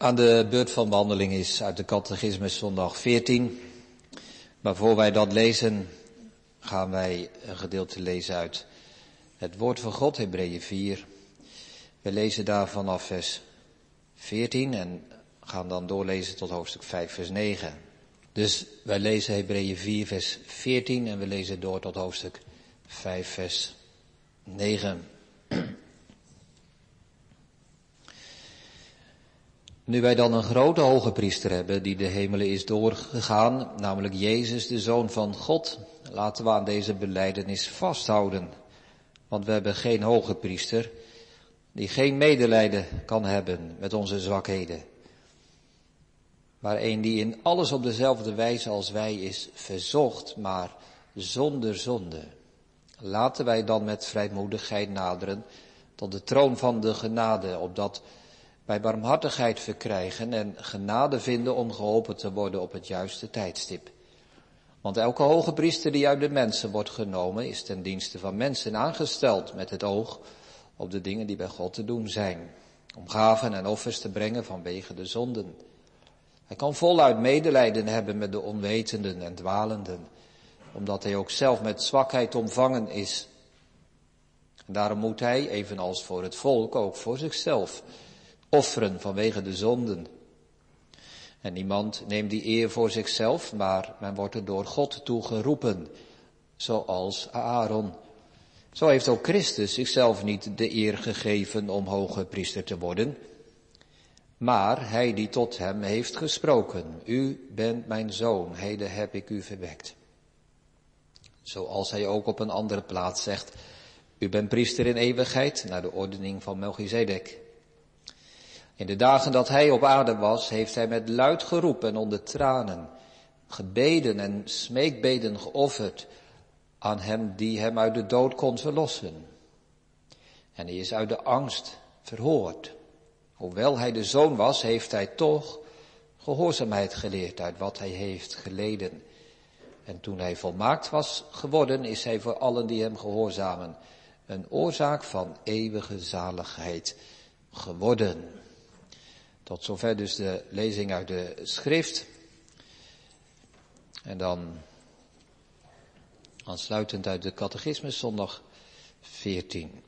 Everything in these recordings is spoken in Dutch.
Aan de beurt van behandeling is uit de catechismus zondag 14. Maar voor wij dat lezen, gaan wij een gedeelte lezen uit het woord van God, Hebreeën 4. We lezen daar vanaf vers 14 en gaan dan doorlezen tot hoofdstuk 5, vers 9. Dus wij lezen Hebreeën 4, vers 14 en we lezen door tot hoofdstuk 5, vers 9. Nu wij dan een grote hoge priester hebben die de hemelen is doorgegaan, namelijk Jezus, de Zoon van God, laten we aan deze beleidenis vasthouden. Want we hebben geen hoge priester die geen medelijden kan hebben met onze zwakheden. Maar een die in alles op dezelfde wijze als wij is verzocht, maar zonder zonde. Laten wij dan met vrijmoedigheid naderen tot de troon van de genade, opdat wij barmhartigheid verkrijgen en genade vinden om geholpen te worden op het juiste tijdstip. Want elke hoge priester die uit de mensen wordt genomen, is ten dienste van mensen aangesteld met het oog op de dingen die bij God te doen zijn. Om gaven en offers te brengen vanwege de zonden. Hij kan voluit medelijden hebben met de onwetenden en dwalenden, omdat hij ook zelf met zwakheid omvangen is. En daarom moet hij, evenals voor het volk, ook voor zichzelf offeren vanwege de zonden. En niemand neemt die eer voor zichzelf, maar men wordt er door God toe geroepen, zoals Aaron. Zo heeft ook Christus zichzelf niet de eer gegeven om hoge priester te worden, maar hij die tot hem heeft gesproken, u bent mijn zoon, heden heb ik u verwekt. Zoals hij ook op een andere plaats zegt, u bent priester in eeuwigheid, naar de ordening van Melchizedek. In de dagen dat hij op aarde was, heeft hij met luid geroep en onder tranen gebeden en smeekbeden geofferd aan hem die hem uit de dood kon verlossen. En hij is uit de angst verhoord. Hoewel hij de zoon was, heeft hij toch gehoorzaamheid geleerd uit wat hij heeft geleden. En toen hij volmaakt was geworden, is hij voor allen die hem gehoorzamen een oorzaak van eeuwige zaligheid geworden. Tot zover dus de lezing uit de schrift. En dan aansluitend uit de catechismus zondag 14.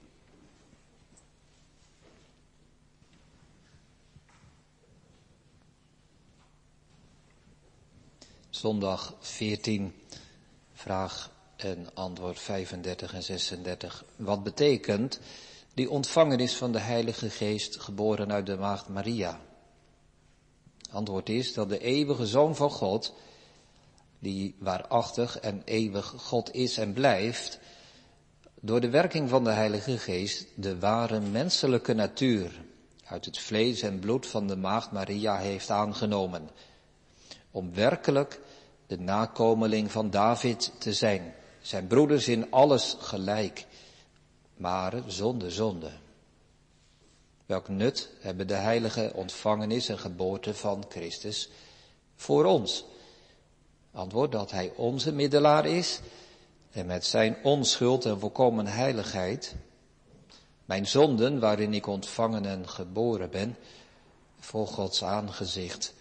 Zondag 14, vraag en antwoord 35 en 36. Wat betekent die ontvangen is van de Heilige Geest, geboren uit de Maagd Maria? Antwoord is dat de eeuwige Zoon van God, die waarachtig en eeuwig God is en blijft, door de werking van de Heilige Geest de ware menselijke natuur uit het vlees en bloed van de Maagd Maria heeft aangenomen, om werkelijk de nakomeling van David te zijn, zijn broeders in alles gelijk, maar zonder zonde. Welk nut hebben de heilige ontvangenis en geboorte van Christus voor ons? Antwoord dat hij onze middelaar is en met zijn onschuld en volkomen heiligheid mijn zonden waarin ik ontvangen en geboren ben voor Gods aangezicht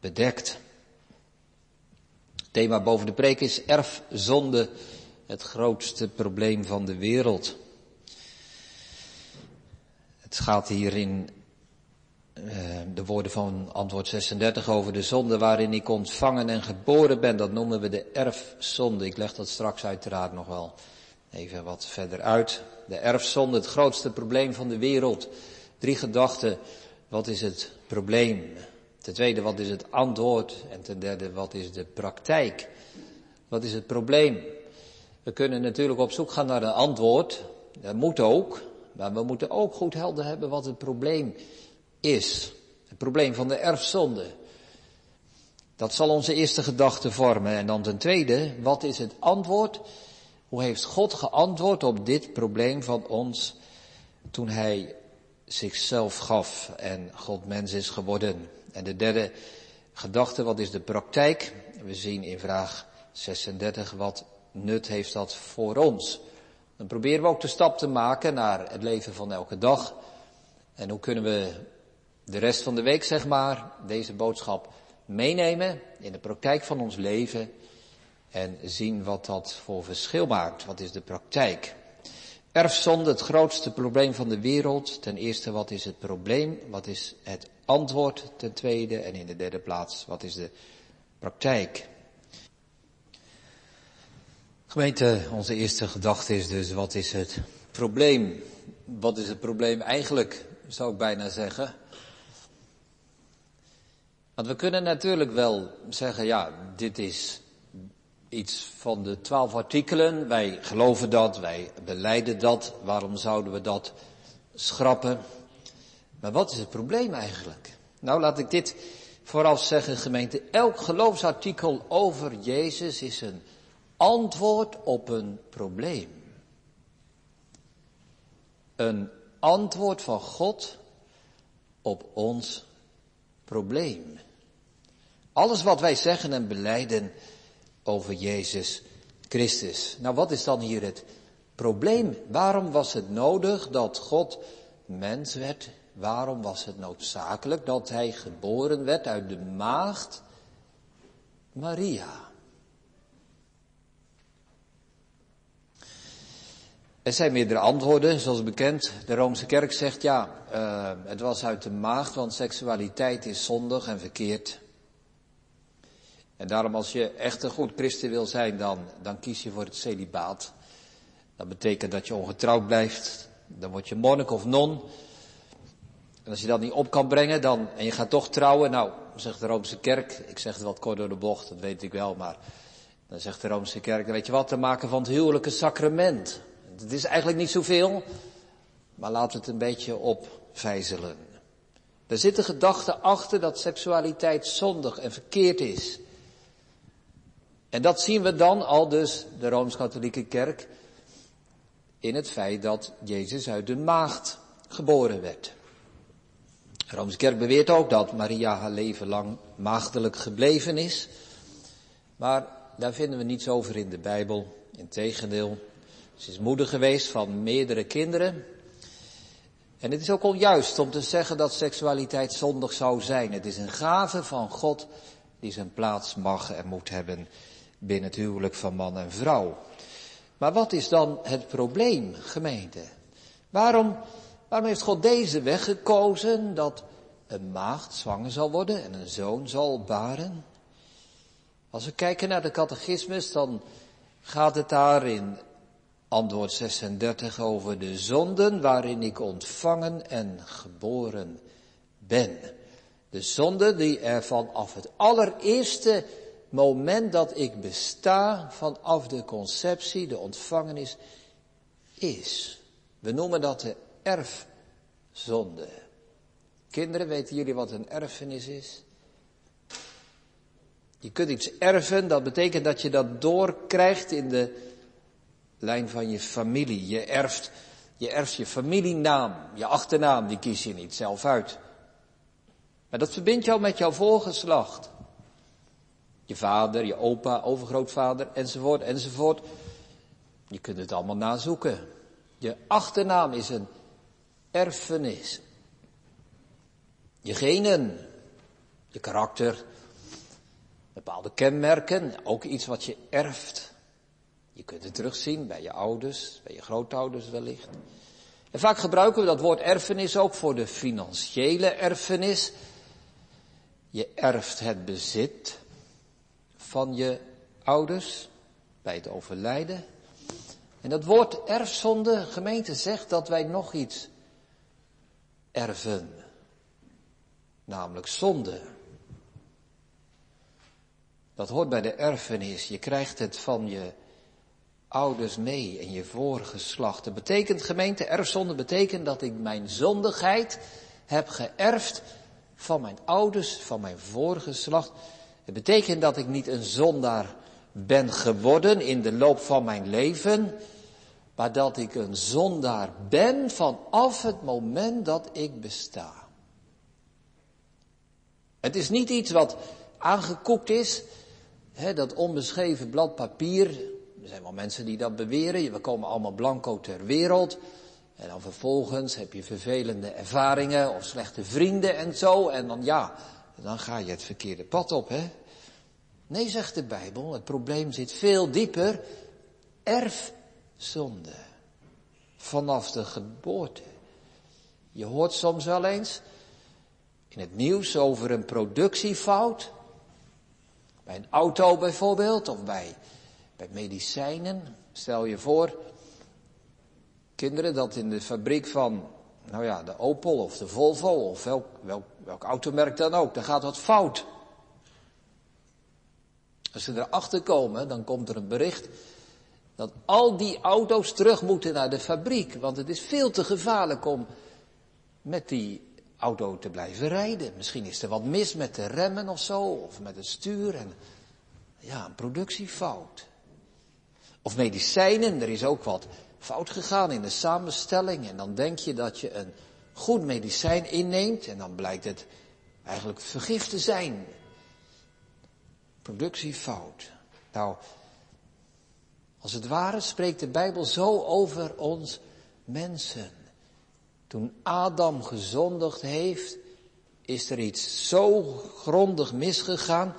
bedekt. Thema boven de preek is erfzonde, het grootste probleem van de wereld. Het gaat hier in uh, de woorden van antwoord 36 over de zonde waarin ik ontvangen en geboren ben. Dat noemen we de erfzonde. Ik leg dat straks uiteraard nog wel even wat verder uit. De erfzonde, het grootste probleem van de wereld. Drie gedachten. Wat is het probleem? Ten tweede, wat is het antwoord? En ten derde, wat is de praktijk? Wat is het probleem? We kunnen natuurlijk op zoek gaan naar een antwoord. Dat moet ook. Maar we moeten ook goed helder hebben wat het probleem is. Het probleem van de erfzonde. Dat zal onze eerste gedachte vormen. En dan ten tweede, wat is het antwoord? Hoe heeft God geantwoord op dit probleem van ons toen hij zichzelf gaf en God mens is geworden? En de derde gedachte, wat is de praktijk? We zien in vraag 36 wat nut heeft dat voor ons. Dan proberen we ook de stap te maken naar het leven van elke dag. En hoe kunnen we de rest van de week, zeg maar, deze boodschap meenemen in de praktijk van ons leven en zien wat dat voor verschil maakt. Wat is de praktijk? Erfzonde, het grootste probleem van de wereld. Ten eerste, wat is het probleem? Wat is het antwoord? Ten tweede, en in de derde plaats, wat is de praktijk? Gemeente, onze eerste gedachte is dus, wat is het probleem? Wat is het probleem eigenlijk, zou ik bijna zeggen? Want we kunnen natuurlijk wel zeggen, ja, dit is iets van de twaalf artikelen. Wij geloven dat, wij beleiden dat. Waarom zouden we dat schrappen? Maar wat is het probleem eigenlijk? Nou, laat ik dit vooraf zeggen, gemeente. Elk geloofsartikel over Jezus is een antwoord op een probleem. Een antwoord van God op ons probleem. Alles wat wij zeggen en beleiden over Jezus Christus. Nou, wat is dan hier het probleem? Waarom was het nodig dat God mens werd? Waarom was het noodzakelijk dat hij geboren werd uit de maagd Maria? Er zijn meerdere antwoorden, zoals bekend. De Roomse kerk zegt ja, uh, het was uit de maagd, want seksualiteit is zondig en verkeerd. En daarom als je echt een goed christen wil zijn, dan, dan kies je voor het celibaat. Dat betekent dat je ongetrouwd blijft. Dan word je monnik of non. En als je dat niet op kan brengen, dan, en je gaat toch trouwen, nou, zegt de Roomse kerk, ik zeg het wat kort door de bocht, dat weet ik wel, maar dan zegt de Roomse kerk, dan weet je wat, te maken van het huwelijke sacrament. Het is eigenlijk niet zoveel, maar we het een beetje opvijzelen. Er zit een gedachte achter dat seksualiteit zondig en verkeerd is. En dat zien we dan al dus, de Rooms-Katholieke Kerk, in het feit dat Jezus uit de maagd geboren werd. De Roomse Kerk beweert ook dat Maria haar leven lang maagdelijk gebleven is. Maar daar vinden we niets over in de Bijbel. Integendeel, ze is moeder geweest van meerdere kinderen. En het is ook onjuist om te zeggen dat seksualiteit zondig zou zijn. Het is een gave van God die zijn plaats mag en moet hebben binnen het huwelijk van man en vrouw. Maar wat is dan het probleem, gemeente? Waarom, waarom heeft God deze weg gekozen dat een maagd zwanger zal worden en een zoon zal baren? Als we kijken naar de catechismus, dan gaat het daar in antwoord 36 over de zonden waarin ik ontvangen en geboren ben. De zonde die er vanaf het allereerste moment dat ik besta vanaf de conceptie, de ontvangenis, is. We noemen dat de erfzonde. Kinderen, weten jullie wat een erfenis is? Je kunt iets erven, dat betekent dat je dat doorkrijgt in de lijn van je familie. Je erft, je erft je familienaam, je achternaam, die kies je niet zelf uit. Maar dat verbindt jou met jouw voorgeslacht. Je vader, je opa, overgrootvader, enzovoort, enzovoort. Je kunt het allemaal nazoeken. Je achternaam is een erfenis. Je genen, je karakter, bepaalde kenmerken, ook iets wat je erft. Je kunt het terugzien bij je ouders, bij je grootouders wellicht. En vaak gebruiken we dat woord erfenis ook voor de financiële erfenis. Je erft het bezit van je ouders bij het overlijden. En dat woord erfzonde, gemeente, zegt dat wij nog iets erven. Namelijk zonde. Dat hoort bij de erfenis. Je krijgt het van je ouders mee en je voorgeslacht. Dat betekent, gemeente, erfzonde betekent dat ik mijn zondigheid heb geërfd van mijn ouders, van mijn voorgeslacht. Het betekent dat ik niet een zondaar ben geworden in de loop van mijn leven, maar dat ik een zondaar ben vanaf het moment dat ik besta. Het is niet iets wat aangekoekt is, hè, dat onbeschreven blad papier, er zijn wel mensen die dat beweren. We komen allemaal blanco ter wereld. En dan vervolgens heb je vervelende ervaringen of slechte vrienden en zo. En dan ja, dan ga je het verkeerde pad op, hè? Nee, zegt de Bijbel, het probleem zit veel dieper. Erfzonde. Vanaf de geboorte. Je hoort soms wel eens in het nieuws over een productiefout. Bij een auto bijvoorbeeld, of bij, bij medicijnen. Stel je voor, kinderen, dat in de fabriek van, nou ja, de Opel of de Volvo of welk, welk, welk automerk dan ook, daar gaat wat fout. Als ze erachter komen, dan komt er een bericht dat al die auto's terug moeten naar de fabriek. Want het is veel te gevaarlijk om met die auto te blijven rijden. Misschien is er wat mis met de remmen of zo, of met het stuur. En, ja, een productiefout. Of medicijnen, er is ook wat fout gegaan in de samenstelling. En dan denk je dat je een goed medicijn inneemt en dan blijkt het eigenlijk vergif te zijn. Productiefout. Nou, als het ware spreekt de Bijbel zo over ons mensen. Toen Adam gezondigd heeft, is er iets zo grondig misgegaan.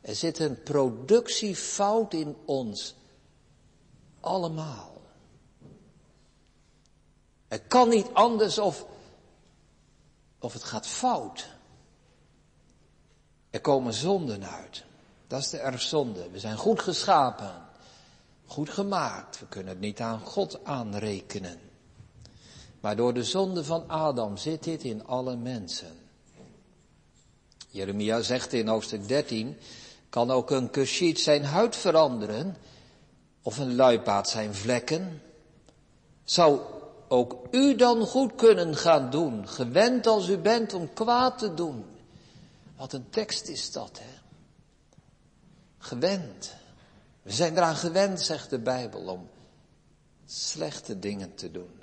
Er zit een productiefout in ons. Allemaal. Het kan niet anders of, of het gaat fout. Er komen zonden uit. Dat is de erfzonde. We zijn goed geschapen. Goed gemaakt. We kunnen het niet aan God aanrekenen. Maar door de zonde van Adam zit dit in alle mensen. Jeremia zegt in hoofdstuk 13, kan ook een kushiet zijn huid veranderen, of een luipaard zijn vlekken? Zou ook u dan goed kunnen gaan doen, gewend als u bent om kwaad te doen? Wat een tekst is dat, hè? Gewend. We zijn eraan gewend, zegt de Bijbel, om slechte dingen te doen.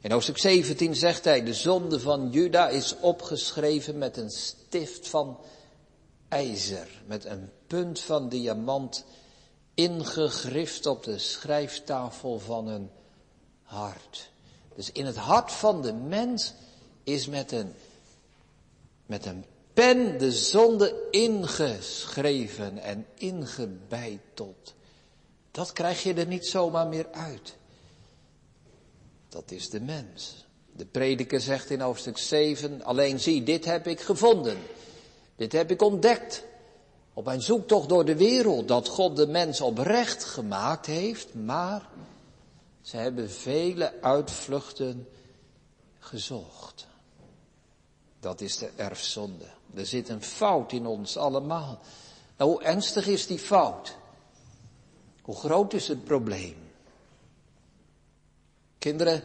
In hoofdstuk 17 zegt hij, de zonde van Juda is opgeschreven met een stift van ijzer, met een punt van diamant ingegrift op de schrijftafel van een hart. Dus in het hart van de mens is met een, met een pen de zonde ingeschreven en ingebeiteld. Dat krijg je er niet zomaar meer uit. Dat is de mens. De prediker zegt in hoofdstuk 7, alleen zie, dit heb ik gevonden. Dit heb ik ontdekt. Op mijn zoektocht door de wereld, dat God de mens oprecht gemaakt heeft, maar ze hebben vele uitvluchten gezocht. Dat is de erfzonde. Er zit een fout in ons allemaal. Nou, hoe ernstig is die fout? Hoe groot is het probleem? Kinderen,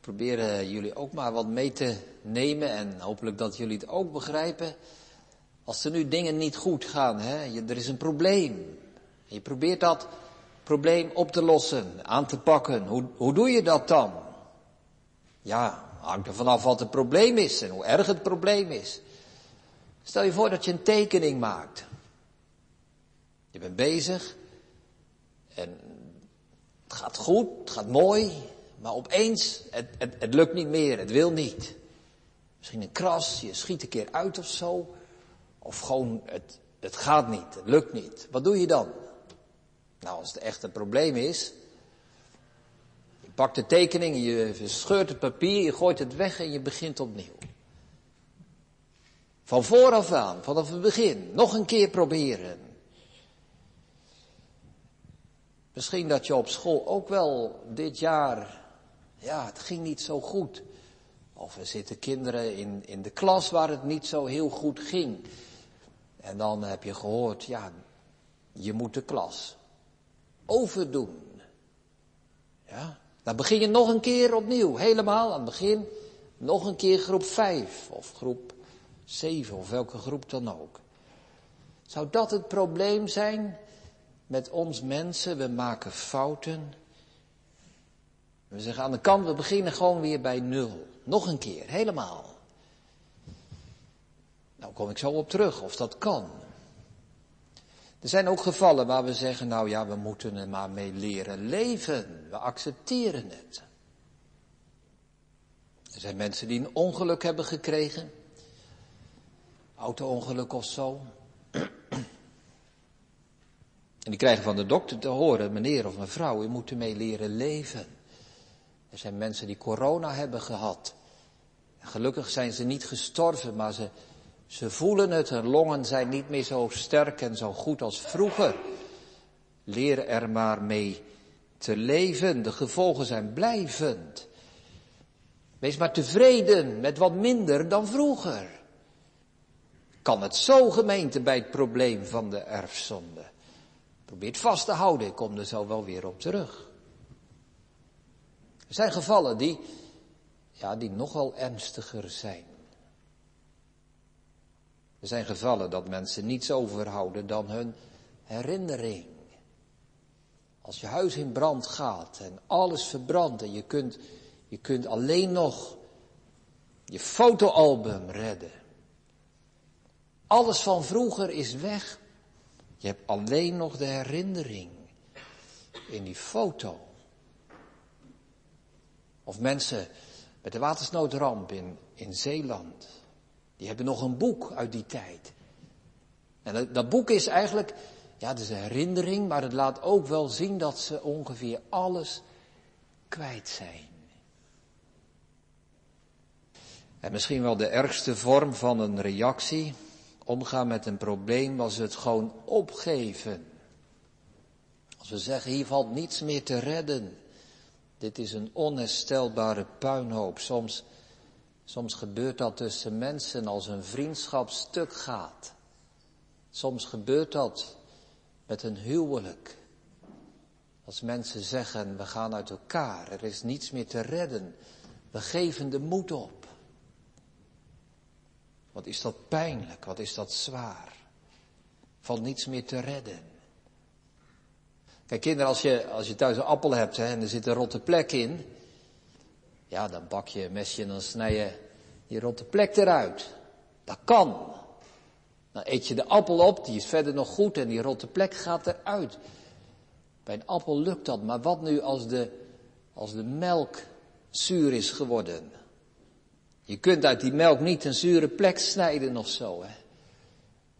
proberen jullie ook maar wat mee te nemen en hopelijk dat jullie het ook begrijpen. Als er nu dingen niet goed gaan, hè, er is een probleem. Je probeert dat probleem op te lossen, aan te pakken. Hoe, hoe doe je dat dan? Ja, hangt er vanaf wat het probleem is en hoe erg het probleem is. Stel je voor dat je een tekening maakt. Je bent bezig en het gaat goed, het gaat mooi, maar opeens, het, het lukt niet meer, het wil niet. Misschien een kras, je schiet een keer uit of zo. Of gewoon, het, het gaat niet, het lukt niet. Wat doe je dan? Nou, als het echt een probleem is, je pakt de tekening, je scheurt het papier, je gooit het weg en je begint opnieuw. Van vooraf aan, vanaf het begin, nog een keer proberen. Misschien dat je op school ook wel dit jaar, ja, het ging niet zo goed. Of er zitten kinderen in, in de klas waar het niet zo heel goed ging. En dan heb je gehoord, ja, je moet de klas overdoen. Ja, dan begin je nog een keer opnieuw, helemaal aan het begin. Nog een keer groep 5 of groep 7 of welke groep dan ook. Zou dat het probleem zijn met ons mensen? We maken fouten. We zeggen aan de kant, we beginnen gewoon weer bij nul. Nog een keer, helemaal. Nou kom ik zo op terug of dat kan. Er zijn ook gevallen waar we zeggen, nou ja, we moeten er maar mee leren leven. We accepteren het. Er zijn mensen die een ongeluk hebben gekregen. Auto-ongeluk of zo. En die krijgen van de dokter te horen, meneer of mevrouw, u moet ermee leren leven. Er zijn mensen die corona hebben gehad. Gelukkig zijn ze niet gestorven, maar ze, ze voelen het. Hun longen zijn niet meer zo sterk en zo goed als vroeger. Leer er maar mee te leven. De gevolgen zijn blijvend. Wees maar tevreden met wat minder dan vroeger. Kan het zo gemeente bij het probleem van de erfzonde? Probeer het vast te houden, ik kom er zo wel weer op terug. Er zijn gevallen die, ja, die nogal ernstiger zijn. Er zijn gevallen dat mensen niets overhouden dan hun herinnering. Als je huis in brand gaat en alles verbrandt en je kunt, je kunt alleen nog je fotoalbum redden. Alles van vroeger is weg. Je hebt alleen nog de herinnering in die foto. Of mensen met de watersnoodramp in, in Zeeland. Die hebben nog een boek uit die tijd. En dat, dat boek is eigenlijk, ja, het is een herinnering, maar het laat ook wel zien dat ze ongeveer alles kwijt zijn. En misschien wel de ergste vorm van een reactie, omgaan met een probleem, was het gewoon opgeven. Als we zeggen, hier valt niets meer te redden. Dit is een onherstelbare puinhoop. Soms, soms gebeurt dat tussen mensen als een vriendschap stuk gaat. Soms gebeurt dat met een huwelijk. Als mensen zeggen, we gaan uit elkaar, er is niets meer te redden. We geven de moed op. Wat is dat pijnlijk, wat is dat zwaar. Valt niets meer te redden. Kijk kinderen, als je, als je thuis een appel hebt hè, en er zit een rotte plek in. Ja, dan bak je een mesje en dan snij je die rotte plek eruit. Dat kan. Dan eet je de appel op, die is verder nog goed en die rotte plek gaat eruit. Bij een appel lukt dat, maar wat nu als de, als de melk zuur is geworden? Je kunt uit die melk niet een zure plek snijden of zo, hè.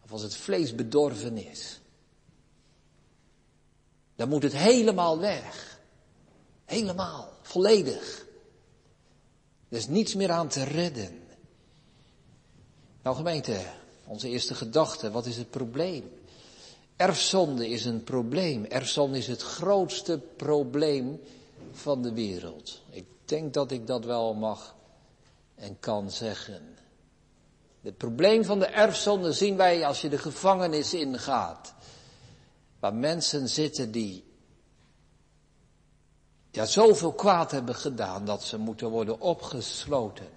Of als het vlees bedorven is. Dan moet het helemaal weg. Helemaal, volledig. Er is niets meer aan te redden. Nou gemeente, onze eerste gedachte, wat is het probleem? Erfzonde is een probleem. Erfzonde is het grootste probleem van de wereld. Ik denk dat ik dat wel mag en kan zeggen. Het probleem van de erfzonde zien wij als je de gevangenis ingaat. Waar mensen zitten die ja, zoveel kwaad hebben gedaan dat ze moeten worden opgesloten.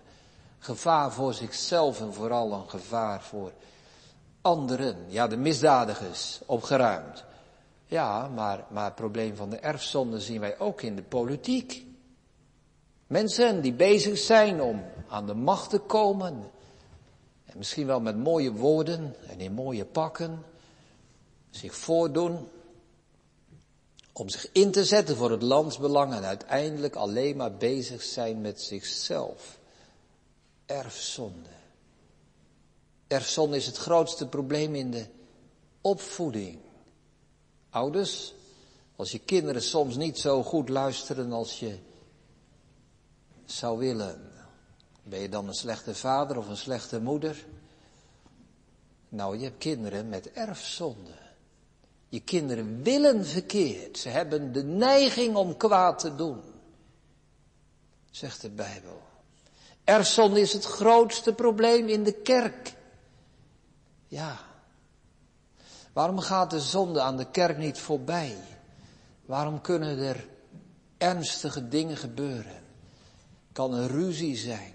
Gevaar voor zichzelf en vooral een gevaar voor anderen. Ja, de misdadigers opgeruimd. Ja, maar, maar het probleem van de erfzonde zien wij ook in de politiek. Mensen die bezig zijn om aan de macht te komen. En misschien wel met mooie woorden en in mooie pakken. Zich voordoen. Om zich in te zetten voor het landsbelang en uiteindelijk alleen maar bezig zijn met zichzelf. Erfzonde. Erfzonde is het grootste probleem in de opvoeding. Ouders, als je kinderen soms niet zo goed luisteren als je zou willen. Ben je dan een slechte vader of een slechte moeder? Nou, je hebt kinderen met erfzonde. Je kinderen willen verkeerd. Ze hebben de neiging om kwaad te doen. Zegt de Bijbel. Erfzonde is het grootste probleem in de kerk. Ja. Waarom gaat de zonde aan de kerk niet voorbij? Waarom kunnen er ernstige dingen gebeuren? Kan er ruzie zijn?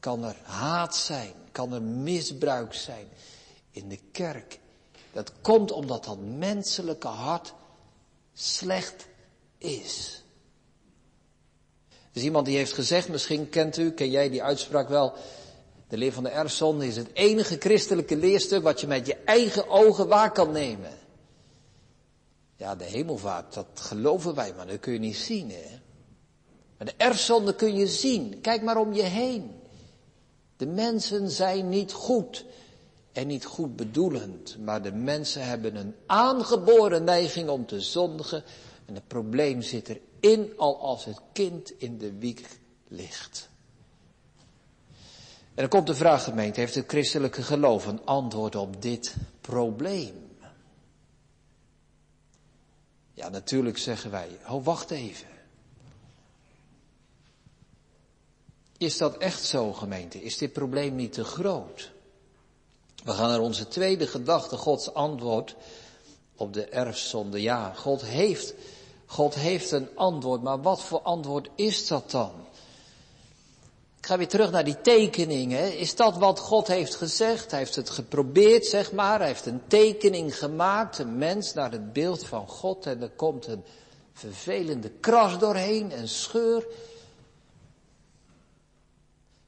Kan er haat zijn? Kan er misbruik zijn in de kerk? Dat komt omdat dat menselijke hart slecht is. Is iemand die heeft gezegd, misschien kent u, ken jij die uitspraak wel. De leer van de erfzonde is het enige christelijke leerstuk wat je met je eigen ogen waar kan nemen. Ja, de hemelvaart, dat geloven wij, maar dat kun je niet zien, hè. Maar de erfzonde kun je zien. Kijk maar om je heen. De mensen zijn niet goed en niet goed bedoelend, maar de mensen hebben een aangeboren neiging om te zondigen en het probleem zit erin al als het kind in de wieg ligt. En dan komt de vraag, gemeente, heeft het christelijke geloof een antwoord op dit probleem? Ja, natuurlijk zeggen wij, oh wacht even. Is dat echt zo, gemeente? Is dit probleem niet te groot? We gaan naar onze tweede gedachte, Gods antwoord op de erfzonde. Ja, God heeft, God heeft een antwoord, maar wat voor antwoord is dat dan? Ik ga weer terug naar die tekeningen. Is dat wat God heeft gezegd? Hij heeft het geprobeerd, zeg maar. Hij heeft een tekening gemaakt, een mens naar het beeld van God. En er komt een vervelende kras doorheen, een scheur.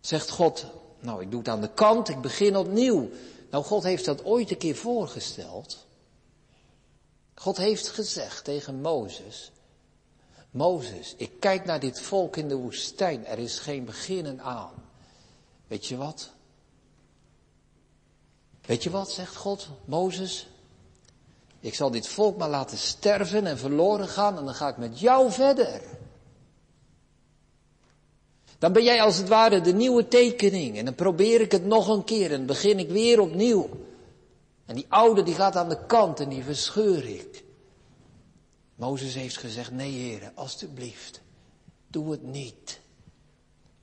Zegt God, nou ik doe het aan de kant, ik begin opnieuw. Nou, God heeft dat ooit een keer voorgesteld. God heeft gezegd tegen Mozes, Mozes, ik kijk naar dit volk in de woestijn, er is geen beginnen aan. Weet je wat? Weet je wat, zegt God, Mozes? Ik zal dit volk maar laten sterven en verloren gaan en dan ga ik met jou verder. Dan ben jij als het ware de nieuwe tekening en dan probeer ik het nog een keer en begin ik weer opnieuw. En die oude die gaat aan de kant en die verscheur ik. Mozes heeft gezegd, nee heren, alstublieft, doe het niet.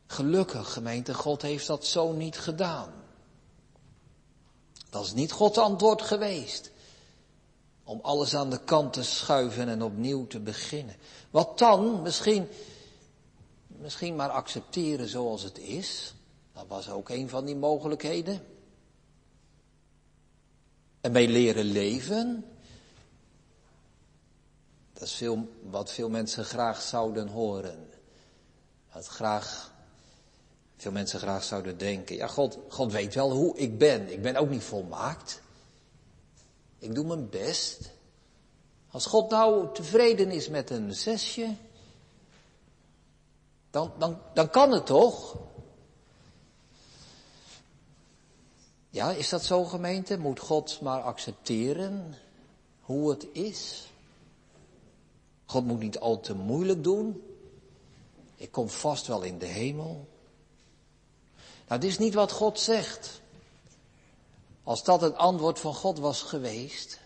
Gelukkig, gemeente, God heeft dat zo niet gedaan. Dat is niet Gods antwoord geweest. Om alles aan de kant te schuiven en opnieuw te beginnen. Wat dan? Misschien, misschien maar accepteren zoals het is. Dat was ook een van die mogelijkheden. En bij leren leven. Dat is veel, wat veel mensen graag zouden horen. Wat graag, veel mensen graag zouden denken. Ja, God, God weet wel hoe ik ben. Ik ben ook niet volmaakt. Ik doe mijn best. Als God nou tevreden is met een zesje, dan, dan, dan kan het toch? Ja, is dat zo gemeente? Moet God maar accepteren hoe het is? God moet niet al te moeilijk doen. Ik kom vast wel in de hemel. Nou, dit is niet wat God zegt. Als dat het antwoord van God was geweest,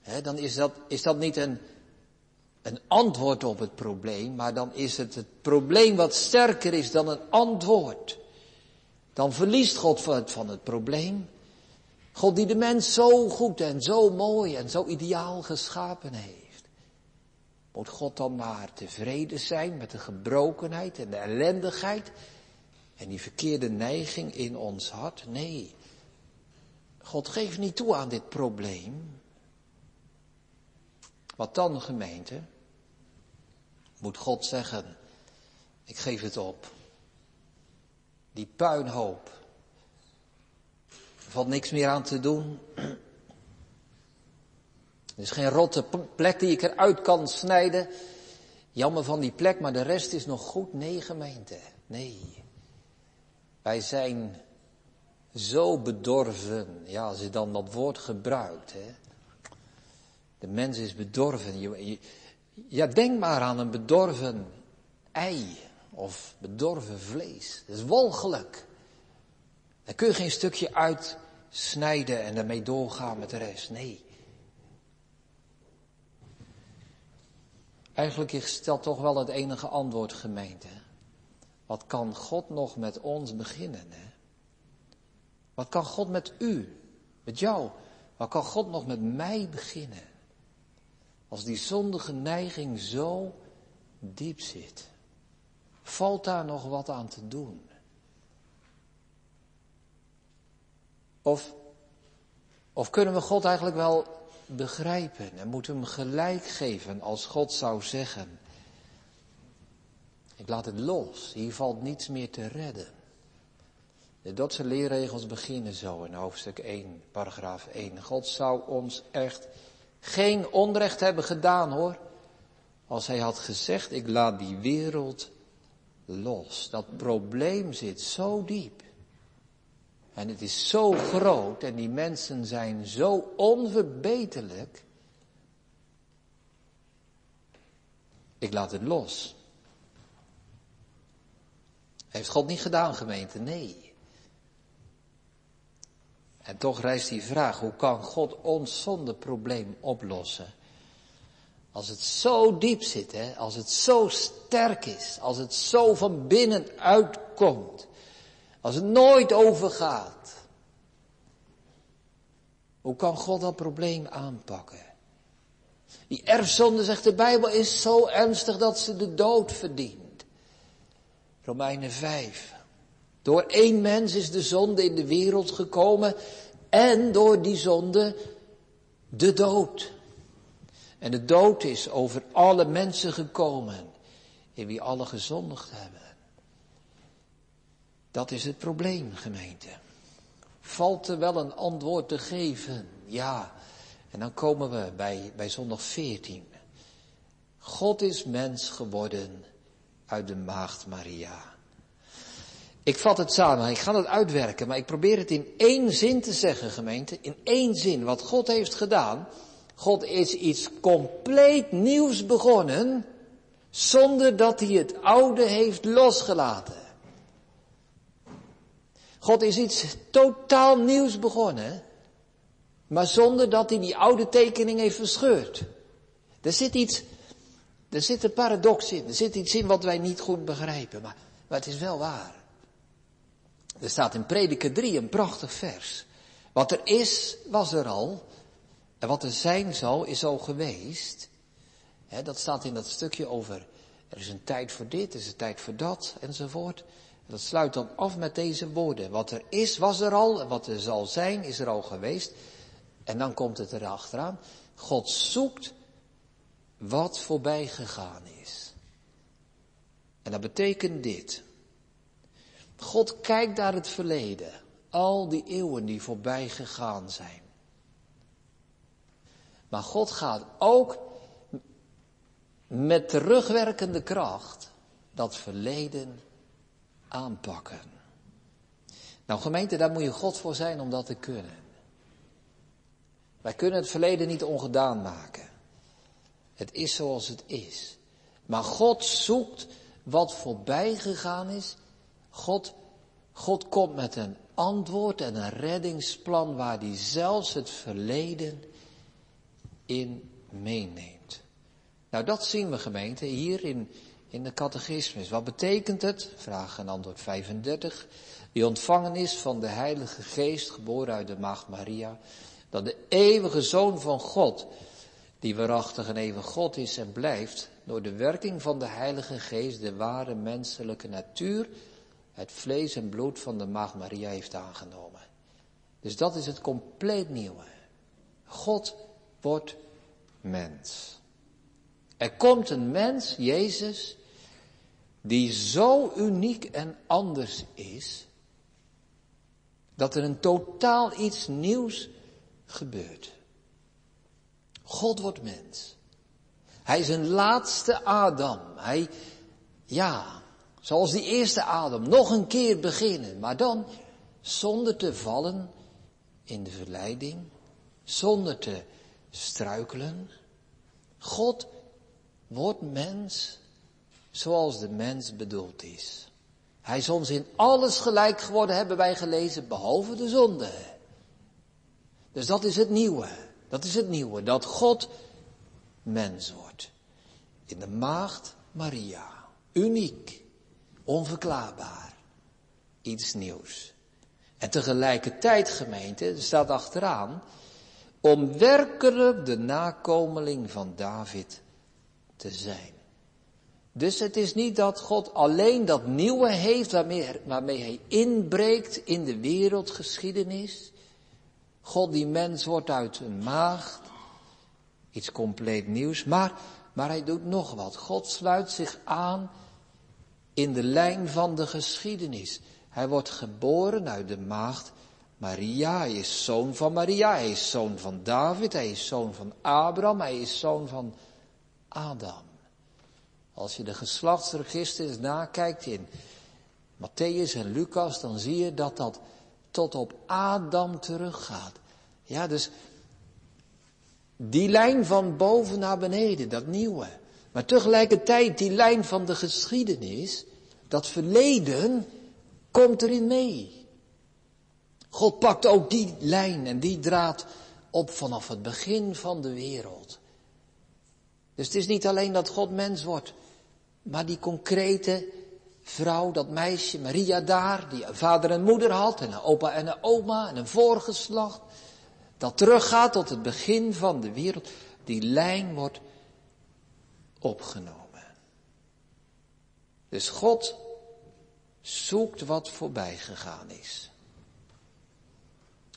hè, dan is dat, is dat niet een, een antwoord op het probleem, maar dan is het het probleem wat sterker is dan een antwoord. Dan verliest God het, van het probleem. God die de mens zo goed en zo mooi en zo ideaal geschapen heeft. Moet God dan maar tevreden zijn met de gebrokenheid en de ellendigheid en die verkeerde neiging in ons hart? Nee. God geeft niet toe aan dit probleem. Wat dan, gemeente? Moet God zeggen, ik geef het op. Die puinhoop. Er valt niks meer aan te doen. Er is geen rotte plek die ik eruit kan snijden. Jammer van die plek, maar de rest is nog goed. Nee, gemeente. Nee. Wij zijn zo bedorven. Ja, als je dan dat woord gebruikt. Hè. De mens is bedorven. Ja, denk maar aan een bedorven ei of bedorven vlees. Dat is walgelijk. Daar kun je geen stukje uitsnijden en daarmee doorgaan met de rest. Nee. Eigenlijk is dat toch wel het enige antwoord, gemeente. Wat kan God nog met ons beginnen? Hè? Wat kan God met u, met jou, wat kan God nog met mij beginnen? Als die zondige neiging zo diep zit, valt daar nog wat aan te doen? Of, of kunnen we God eigenlijk wel begrijpen en moet hem gelijk geven als God zou zeggen, ik laat het los, hier valt niets meer te redden. De Dotse leerregels beginnen zo in hoofdstuk 1, paragraaf 1. God zou ons echt geen onrecht hebben gedaan hoor. als hij had gezegd, ik laat die wereld los. Dat probleem zit zo diep. En het is zo groot en die mensen zijn zo onverbeterlijk. Ik laat het los. Heeft God niet gedaan, gemeente? Nee. En toch rijst die vraag, hoe kan God ons zonder probleem oplossen? Als het zo diep zit, hè, als het zo sterk is, als het zo van binnen uitkomt, als het nooit overgaat. Hoe kan God dat probleem aanpakken? Die erfzonde, zegt de Bijbel, is zo ernstig dat ze de dood verdient. Romeinen 5. Door één mens is de zonde in de wereld gekomen en door die zonde de dood. En de dood is over alle mensen gekomen, in wie alle gezondigd hebben. Dat is het probleem, gemeente. Valt er wel een antwoord te geven? Ja. En dan komen we bij, bij zondag 14. God is mens geworden uit de maagd Maria. Ik vat het samen, ik ga het uitwerken, maar ik probeer het in één zin te zeggen, gemeente. In één zin, wat God heeft gedaan. God is iets compleet nieuws begonnen, zonder dat hij het oude heeft losgelaten. God is iets totaal nieuws begonnen, maar zonder dat hij die oude tekening heeft verscheurd. Er zit iets, er zit een paradox in, er zit iets in wat wij niet goed begrijpen, maar, maar het is wel waar. Er staat in Prediker 3 een prachtig vers. Wat er is, was er al. En wat er zijn zal, is al geweest. dat staat in dat stukje over, er is een tijd voor dit, er is een tijd voor dat, enzovoort. En dat sluit dan af met deze woorden. Wat er is, was er al, en wat er zal zijn, is er al geweest. En dan komt het erachteraan. God zoekt wat voorbij gegaan is. En dat betekent dit. God kijkt naar het verleden, al die eeuwen die voorbij gegaan zijn. Maar God gaat ook met terugwerkende kracht dat verleden aanpakken. Nou gemeente, daar moet je God voor zijn om dat te kunnen. Wij kunnen het verleden niet ongedaan maken. Het is zoals het is. Maar God zoekt wat voorbij gegaan is God, God komt met een antwoord en een reddingsplan waar hij zelfs het verleden in meeneemt. Nou, dat zien we gemeente hier in, in de catechismus. Wat betekent het? Vraag en antwoord 35. Die ontvangen is van de Heilige Geest, geboren uit de Maagd Maria, dat de eeuwige Zoon van God, die waarachtig een eeuwig God is en blijft, door de werking van de Heilige Geest de ware menselijke natuur het vlees en bloed van de maagd Maria heeft aangenomen. Dus dat is het compleet nieuwe. God wordt mens. Er komt een mens, Jezus, die zo uniek en anders is, dat er een totaal iets nieuws gebeurt. God wordt mens. Hij is een laatste Adam. Hij, ja, Zoals die eerste adem, nog een keer beginnen, maar dan zonder te vallen in de verleiding, zonder te struikelen. God wordt mens zoals de mens bedoeld is. Hij is ons in alles gelijk geworden, hebben wij gelezen, behalve de zonde. Dus dat is het nieuwe. Dat is het nieuwe, dat God mens wordt. In de maagd Maria. Uniek. Onverklaarbaar. Iets nieuws. En tegelijkertijd, gemeente, staat achteraan, om werkelijk de nakomeling van David te zijn. Dus het is niet dat God alleen dat nieuwe heeft waarmee, waarmee hij inbreekt in de wereldgeschiedenis. God die mens wordt uit een maagd. Iets compleet nieuws. Maar, maar hij doet nog wat. God sluit zich aan in de lijn van de geschiedenis. Hij wordt geboren uit de maagd Maria. Hij is zoon van Maria. Hij is zoon van David. Hij is zoon van Abraham. Hij is zoon van Adam. Als je de geslachtsregisters nakijkt in Matthäus en Lucas, dan zie je dat dat tot op Adam teruggaat. Ja, dus die lijn van boven naar beneden, dat nieuwe. Maar tegelijkertijd die lijn van de geschiedenis, dat verleden, komt erin mee. God pakt ook die lijn en die draad op vanaf het begin van de wereld. Dus het is niet alleen dat God mens wordt, maar die concrete vrouw, dat meisje, Maria daar, die een vader en moeder had, en een opa en een oma en een voorgeslacht, dat teruggaat tot het begin van de wereld, die lijn wordt opgenomen. Dus God zoekt wat voorbij gegaan is.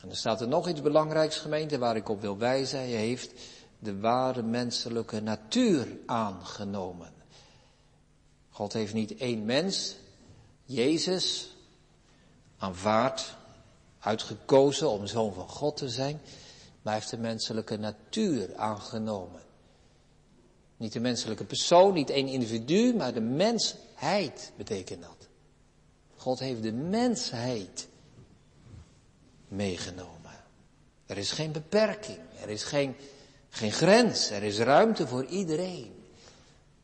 En er staat er nog iets belangrijks, gemeente, waar ik op wil wijzen. Hij heeft de ware menselijke natuur aangenomen. God heeft niet één mens, Jezus, aanvaard, uitgekozen om zoon van God te zijn, maar heeft de menselijke natuur aangenomen. Niet de menselijke persoon, niet één individu, maar de mensheid betekent dat. God heeft de mensheid meegenomen. Er is geen beperking, er is geen, geen grens, er is ruimte voor iedereen.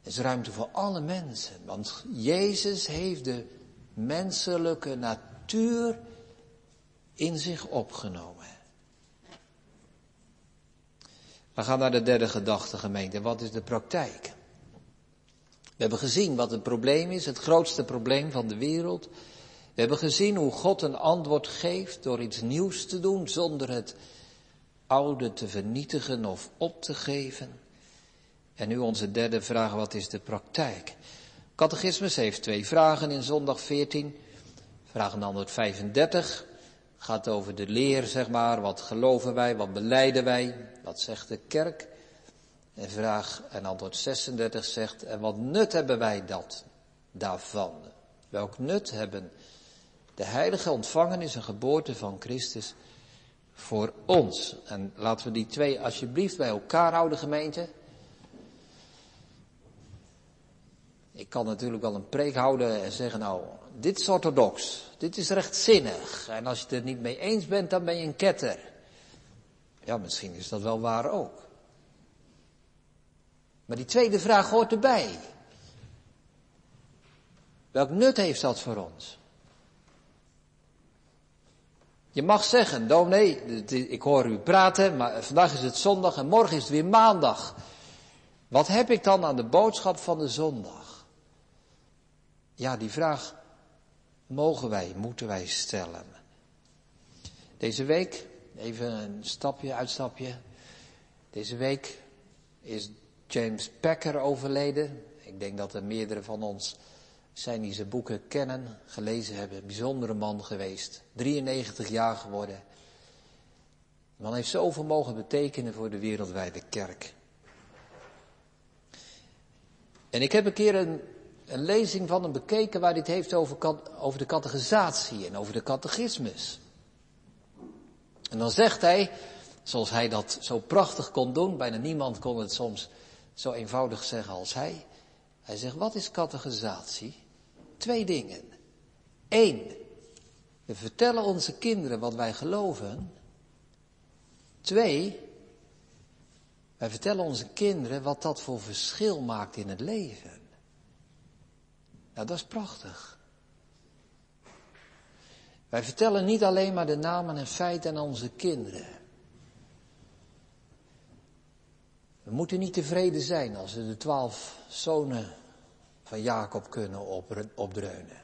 Er is ruimte voor alle mensen, want Jezus heeft de menselijke natuur in zich opgenomen. We gaan naar de derde gedachte, gemeente. Wat is de praktijk? We hebben gezien wat het probleem is, het grootste probleem van de wereld. We hebben gezien hoe God een antwoord geeft door iets nieuws te doen zonder het oude te vernietigen of op te geven. En nu onze derde vraag, wat is de praktijk? Catechismus heeft twee vragen in zondag 14. Vraag 135 gaat over de leer, zeg maar. Wat geloven wij, wat beleiden wij, wat zegt de kerk? En vraag en antwoord 36 zegt, en wat nut hebben wij dat daarvan? Welk nut hebben de heilige ontvangenis en geboorte van Christus voor ons? En laten we die twee alsjeblieft bij elkaar houden, gemeente. Ik kan natuurlijk wel een preek houden en zeggen, nou, dit is orthodox, dit is rechtzinnig. En als je het er niet mee eens bent, dan ben je een ketter. Ja, misschien is dat wel waar ook. Maar die tweede vraag hoort erbij. Welk nut heeft dat voor ons? Je mag zeggen, dominee, ik hoor u praten, maar vandaag is het zondag en morgen is het weer maandag. Wat heb ik dan aan de boodschap van de zondag? Ja, die vraag mogen wij, moeten wij stellen. Deze week, even een stapje, uitstapje. Deze week is James Packer overleden. Ik denk dat er meerdere van ons zijn die zijn boeken kennen, gelezen hebben. Bijzondere man geweest. 93 jaar geworden. De man heeft zoveel mogen betekenen voor de wereldwijde kerk. En ik heb een keer een een lezing van hem bekeken waar het heeft over, over de catechisatie en over de catechismus. En dan zegt hij, zoals hij dat zo prachtig kon doen, bijna niemand kon het soms zo eenvoudig zeggen als hij. Hij zegt, wat is catechisatie? Twee dingen. Eén, we vertellen onze kinderen wat wij geloven. Twee, wij vertellen onze kinderen wat dat voor verschil maakt in het leven. Nou, dat is prachtig. Wij vertellen niet alleen maar de namen en feiten aan onze kinderen. We moeten niet tevreden zijn als we de twaalf zonen van Jacob kunnen opdreunen.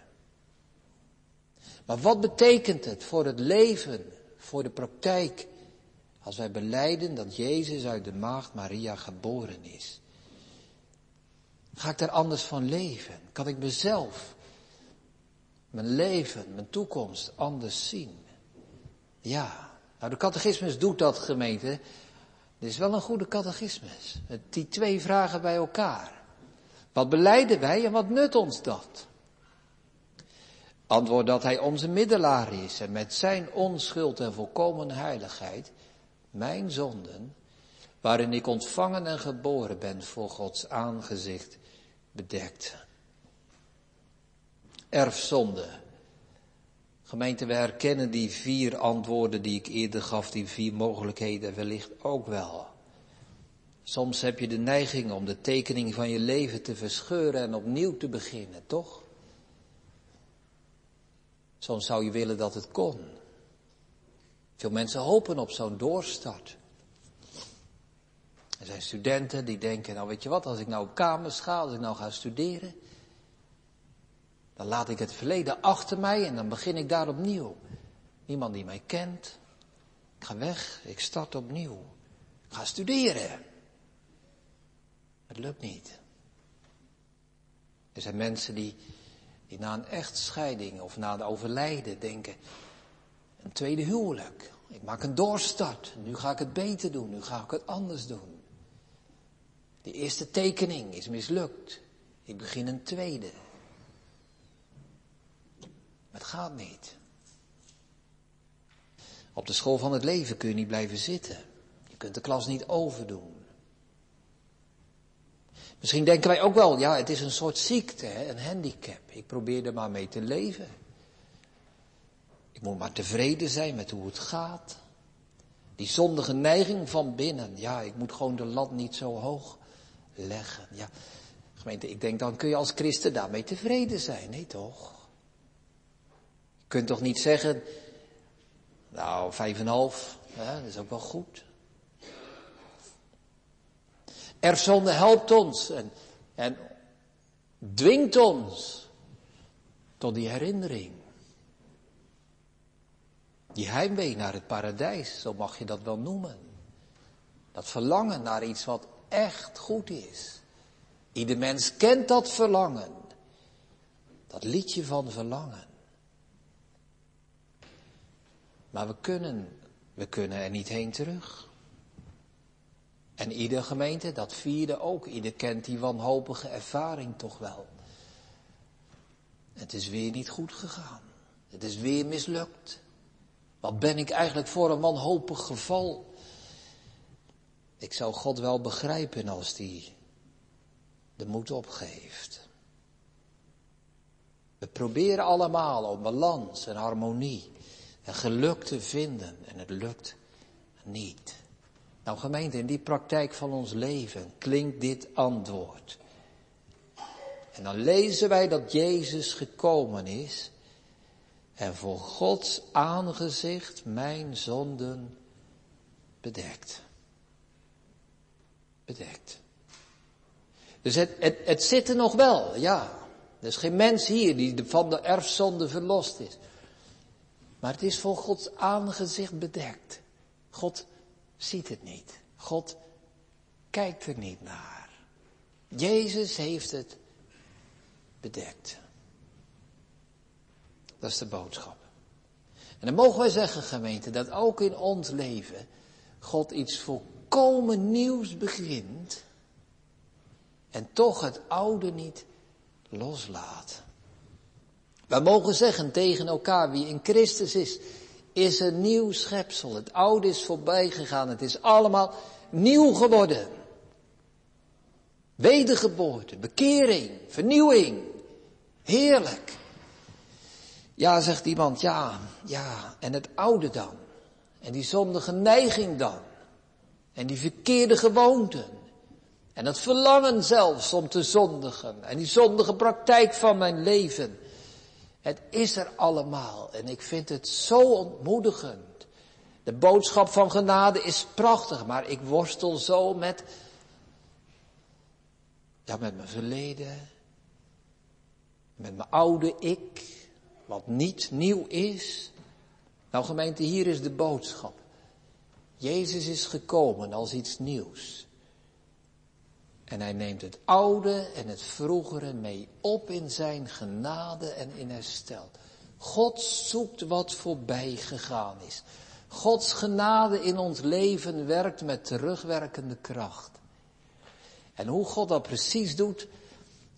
Maar wat betekent het voor het leven, voor de praktijk, als wij beleiden dat Jezus uit de maagd Maria geboren is? Ga ik daar anders van leven? Kan ik mezelf, mijn leven, mijn toekomst anders zien? Ja, nou de catechismus doet dat gemeente. Dit is wel een goede catechismus. Die twee vragen bij elkaar. Wat beleiden wij en wat nut ons dat? Antwoord dat hij onze middelaar is en met zijn onschuld en volkomen heiligheid mijn zonden, waarin ik ontvangen en geboren ben voor Gods aangezicht, bedekt. Erfzonde. Gemeente, we herkennen die vier antwoorden die ik eerder gaf, die vier mogelijkheden wellicht ook wel. Soms heb je de neiging om de tekening van je leven te verscheuren en opnieuw te beginnen, toch? Soms zou je willen dat het kon. Veel mensen hopen op zo'n doorstart. Er zijn studenten die denken, nou weet je wat, als ik nou op kamers ga, als ik nou ga studeren, dan laat ik het verleden achter mij en dan begin ik daar opnieuw. Niemand die mij kent. Ik ga weg, ik start opnieuw. Ik ga studeren. Het lukt niet. Er zijn mensen die, die na een echtscheiding of na een overlijden denken, een tweede huwelijk. Ik maak een doorstart. Nu ga ik het beter doen. Nu ga ik het anders doen. Die eerste tekening is mislukt. Ik begin een tweede. Het gaat niet. Op de school van het leven kun je niet blijven zitten. Je kunt de klas niet overdoen. Misschien denken wij ook wel, ja, het is een soort ziekte, een handicap. Ik probeer er maar mee te leven. Ik moet maar tevreden zijn met hoe het gaat. Die zondige neiging van binnen, ja, ik moet gewoon de lat niet zo hoog leggen. Ja, gemeente, ik denk dan kun je als christen daarmee tevreden zijn, nee toch? Je kunt toch niet zeggen, nou, vijf en half, hè, dat is ook wel goed. Erfzonde helpt ons en, en dwingt ons tot die herinnering. Die heimwee naar het paradijs, zo mag je dat wel noemen. Dat verlangen naar iets wat echt goed is. Ieder mens kent dat verlangen. Dat liedje van verlangen. Maar we kunnen, we kunnen er niet heen terug. En ieder gemeente, dat vierde ook, ieder kent die wanhopige ervaring toch wel. Het is weer niet goed gegaan. Het is weer mislukt. Wat ben ik eigenlijk voor een wanhopig geval? Ik zou God wel begrijpen als die de moed opgeeft. We proberen allemaal om balans en harmonie en geluk te vinden en het lukt niet. Nou gemeente, in die praktijk van ons leven klinkt dit antwoord. En dan lezen wij dat Jezus gekomen is en voor Gods aangezicht mijn zonden bedekt. Bedekt. Dus het, het, zit er nog wel, ja. Er is geen mens hier die van de erfzonde verlost is. Maar het is voor Gods aangezicht bedekt. God ziet het niet. God kijkt er niet naar. Jezus heeft het bedekt. Dat is de boodschap. En dan mogen wij zeggen, gemeente, dat ook in ons leven God iets volkomen nieuws begint en toch het oude niet loslaat. Wij mogen zeggen tegen elkaar, wie in Christus is, is een nieuw schepsel. Het oude is voorbij gegaan. Het is allemaal nieuw geworden. Wedergeboorte, bekering, vernieuwing. Heerlijk. Ja, zegt iemand, ja, ja, en het oude dan? En die zondige neiging dan? En die verkeerde gewoonten? En het verlangen zelfs om te zondigen? En die zondige praktijk van mijn leven? Het is er allemaal en ik vind het zo ontmoedigend. De boodschap van genade is prachtig, maar ik worstel zo met, ja, met mijn verleden, met mijn oude ik, wat niet nieuw is. Nou gemeente, hier is de boodschap. Jezus is gekomen als iets nieuws. En hij neemt het oude en het vroegere mee op in zijn genade en in herstel. God zoekt wat voorbij gegaan is. Gods genade in ons leven werkt met terugwerkende kracht. En hoe God dat precies doet,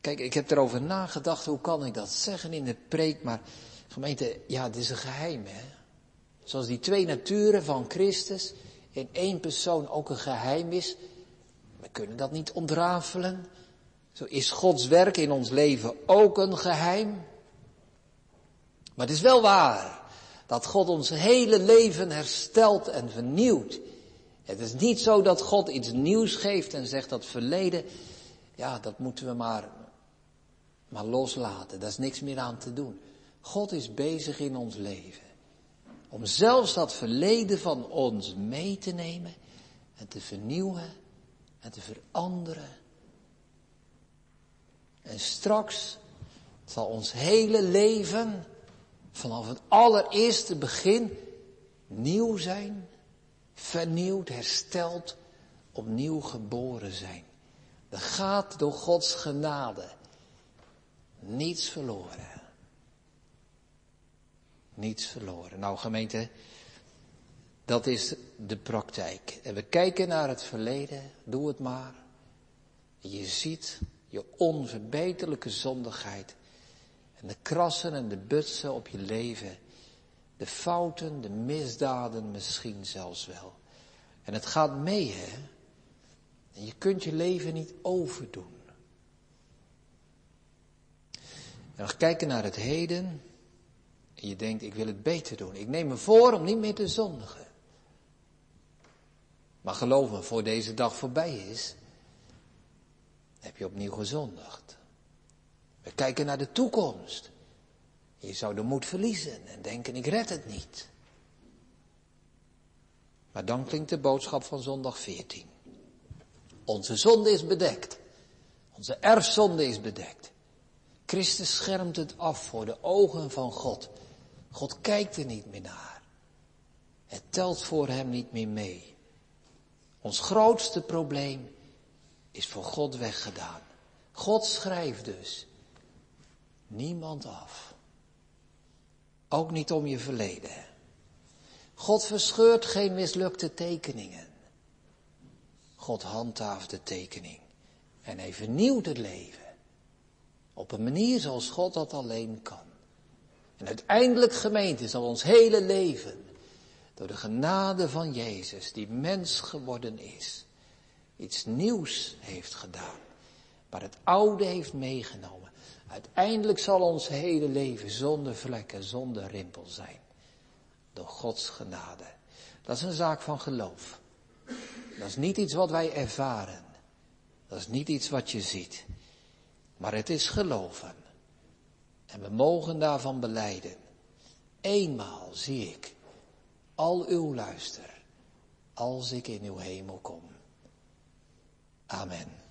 kijk, ik heb erover nagedacht, hoe kan ik dat zeggen in de preek, maar gemeente, ja, het is een geheim, hè. Zoals die twee naturen van Christus in één persoon ook een geheim is, we kunnen dat niet ontrafelen. Zo is Gods werk in ons leven ook een geheim. Maar het is wel waar dat God ons hele leven herstelt en vernieuwt. Het is niet zo dat God iets nieuws geeft en zegt dat verleden, ja, dat moeten we maar, maar loslaten. Daar is niks meer aan te doen. God is bezig in ons leven. Om zelfs dat verleden van ons mee te nemen en te vernieuwen en te veranderen. En straks zal ons hele leven vanaf het allereerste begin nieuw zijn, vernieuwd, hersteld, opnieuw geboren zijn. Er gaat door Gods genade niets verloren. Niets verloren. Nou gemeente, dat is de praktijk. En we kijken naar het verleden, doe het maar. Je ziet je onverbeterlijke zondigheid. En de krassen en de butsen op je leven. De fouten, de misdaden misschien zelfs wel. En het gaat mee, hè. En je kunt je leven niet overdoen. En we kijken naar het heden. Je denkt, ik wil het beter doen. Ik neem me voor om niet meer te zondigen. Maar geloof me, voor deze dag voorbij is, heb je opnieuw gezondigd. We kijken naar de toekomst. Je zou de moed verliezen en denken, ik red het niet. Maar dan klinkt de boodschap van zondag 14. Onze zonde is bedekt. Onze erfzonde is bedekt. Christus schermt het af voor de ogen van God. God kijkt er niet meer naar. Het telt voor hem niet meer mee. Ons grootste probleem is voor God weggedaan. God schrijft dus niemand af. Ook niet om je verleden. God verscheurt geen mislukte tekeningen. God handhaaft de tekening. En hij vernieuwt het leven. Op een manier zoals God dat alleen kan. En uiteindelijk gemeente zal ons hele leven door de genade van Jezus, die mens geworden is, iets nieuws heeft gedaan. Maar het oude heeft meegenomen. Uiteindelijk zal ons hele leven zonder vlekken, zonder rimpel zijn. Door Gods genade. Dat is een zaak van geloof. Dat is niet iets wat wij ervaren. Dat is niet iets wat je ziet. Maar het is geloven. En we mogen daarvan beleiden. Eenmaal zie ik al uw luister als ik in uw hemel kom. Amen.